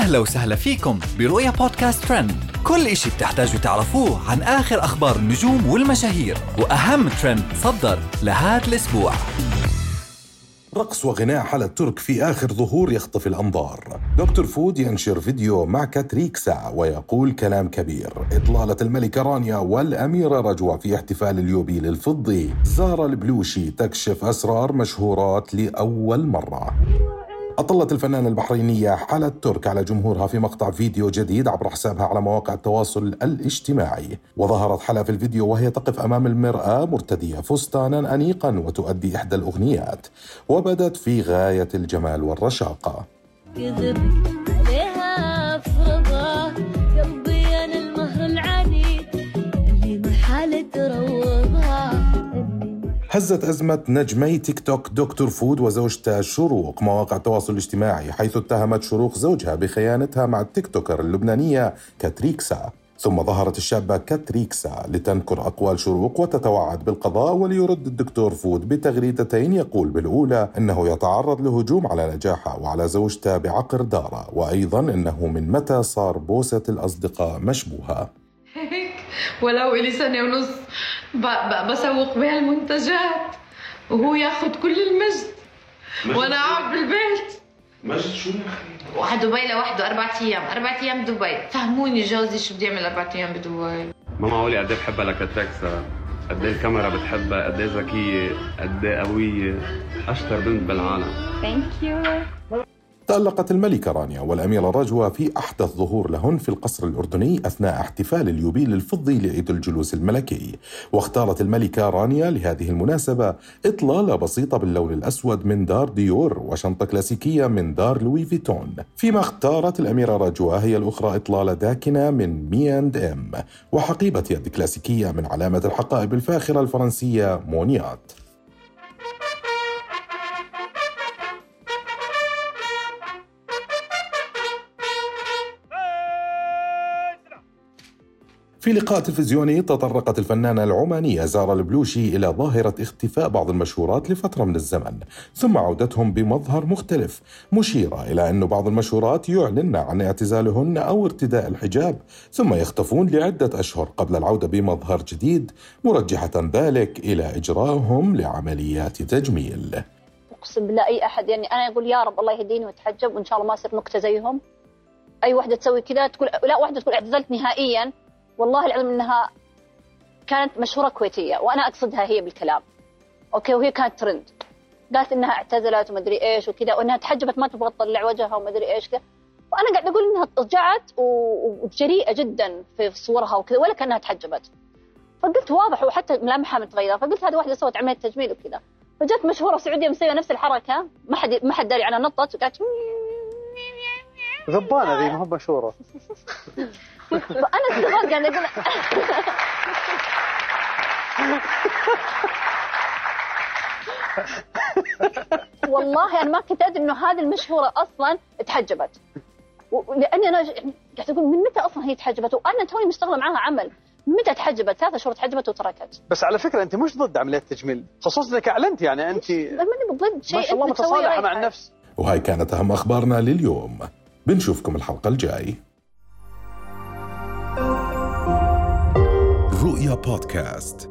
أهلا وسهلا فيكم برؤيا بودكاست ترند. كل إشي بتحتاجوا تعرفوه عن آخر أخبار النجوم والمشاهير وأهم ترند صدر لهذا الأسبوع. رقص وغناء حلا الترك في آخر ظهور يخطف الأنظار. دكتور فود ينشر فيديو مع كاتريكسا ويقول كلام كبير. إطلالة الملكة رانيا والأميرة رجوة في احتفال اليوبيل الفضي زارا البلوشي تكشف أسرار مشهورات لأول مرة. أطلت الفنانة البحرينية حالة ترك على جمهورها في مقطع فيديو جديد عبر حسابها على مواقع التواصل الاجتماعي. وظهرت حلا في الفيديو وهي تقف أمام المرآة مرتدية فستانا أنيقا وتؤدي إحدى الأغنيات. وبدت في غاية الجمال والرشاقة. قلبي المهر اللي تروضها هزت أزمة نجمي تيك توك دكتور فود وزوجته شروق مواقع التواصل الاجتماعي حيث اتهمت شروق زوجها بخيانتها مع ال TikToker اللبنانية كاتريكسا. ثم ظهرت الشابة كاتريكسا لتنكر أقوال شروق وتتوعد بالقضاء وليرد الدكتور فود بتغريدتين يقول بالأولى أنه يتعرض لهجوم على نجاحه وعلى زوجته بعقر داره وأيضا أنه من متى صار بوسة الأصدقاء مشبوهة. هيك؟ ولو إلي سنة ونص. بسوق بها المنتجات. وهو ياخذ كل المجد. وأنا قاعد بالبيت. مجد شو يا أخي؟ واحد دبي لوحده أربع أيام. أربع أيام دبي. فهموني جوزي شو بده يعمل أربع أيام بدبي. ما معقولة قد إيه بحبها لكاتريكسا قد إيه الكاميرا بتحبها؟ قد إيه ذكية؟ قد إيه قوية؟ أشطر بنت بالعالم. تألقت الملكة رانيا والأميرة رجوة في أحدث ظهور لهن في القصر الأردني أثناء احتفال اليوبيل الفضي لعيد الجلوس الملكي. واختارت الملكة رانيا لهذه المناسبة إطلالة بسيطة باللون الأسود من دار ديور وشنطة كلاسيكية من دار Louis Vuitton. فيما اختارت الأميرة رجوة هي الأخرى إطلالة داكنة من مي أند إم وحقيبة يد كلاسيكية من علامة الحقائب الفاخرة الفرنسية Moynat. في لقاء تلفزيوني تطرقت الفنانة العمانية زارا البلوشي إلى ظاهرة اختفاء بعض المشهورات لفترة من الزمن ثم عودتهم بمظهر مختلف مشيرة إلى أن بعض المشهورات يعلن عن اعتزالهن أو ارتداء الحجاب ثم يختفون لعدة أشهر قبل العودة بمظهر جديد مرجحة ذلك إلى إجرائهم لعمليات تجميل. أقسم بالله أي أحد يعني أنا أقول يا رب الله يهديني واتحجب وإن شاء الله ما اصير نكته زيهم أي وحده تسوي كذا تقول لا واحدة تقول اعتزلت نهائيا. والله العظيم إنها كانت مشهورة كويتية وأنا أقصدها هي بالكلام. أوكي وهي كانت ترند قالت إنها اعتزلت ومدري إيش وكذا وإنها تحجبت ما تبغى تطلع وجهها ومدري إيش كذا. وأنا قاعد أقول إنها رجعت وجريئه جدا في صورها وكذا ولا كأنها تحجبت. فقلت واضح وحتى ملامحها متغيره فقلت هذه واحدة سوت عملية تجميل وكذا. فجت مشهورة سعودية مسوية نفس الحركة ما حد ما حد داري عنها نطت وقالت ذبانه ذي ما هو مشهورة. فانا استغربت قاعد أقول والله أنا ما كنت أدري إنه هذه المشهورة أصلا تحجبت. لأني أنا قاعد أقول من متى أصلا هي تحجبت؟ وأنا توني مشتغله معاها عمل. من متى تحجبت؟ ثلاثة شهور تحجبت وتركت. بس على فكرة أنت مش ضد عملية تجميل خصوصا إنك أعلنت يعني انت ماني ضد شيء. ما شاء الله متصالحة مع. النفس. وهاي كانت أهم أخبارنا لليوم. بنشوفكم الحلقة الجاي. رؤيا بودكاست.